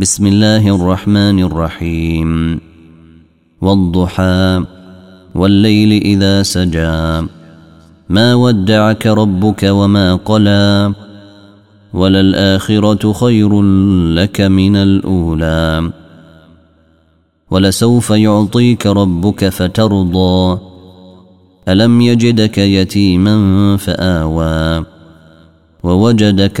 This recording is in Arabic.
بسم الله الرحمن الرحيم. والضحى والليل إذا سجى. ما ودعك ربك وما قلى. وللآخرة خير لك من الأولى. ولسوف يعطيك ربك فترضى. ألم يجدك يتيما فآوى. ووجدك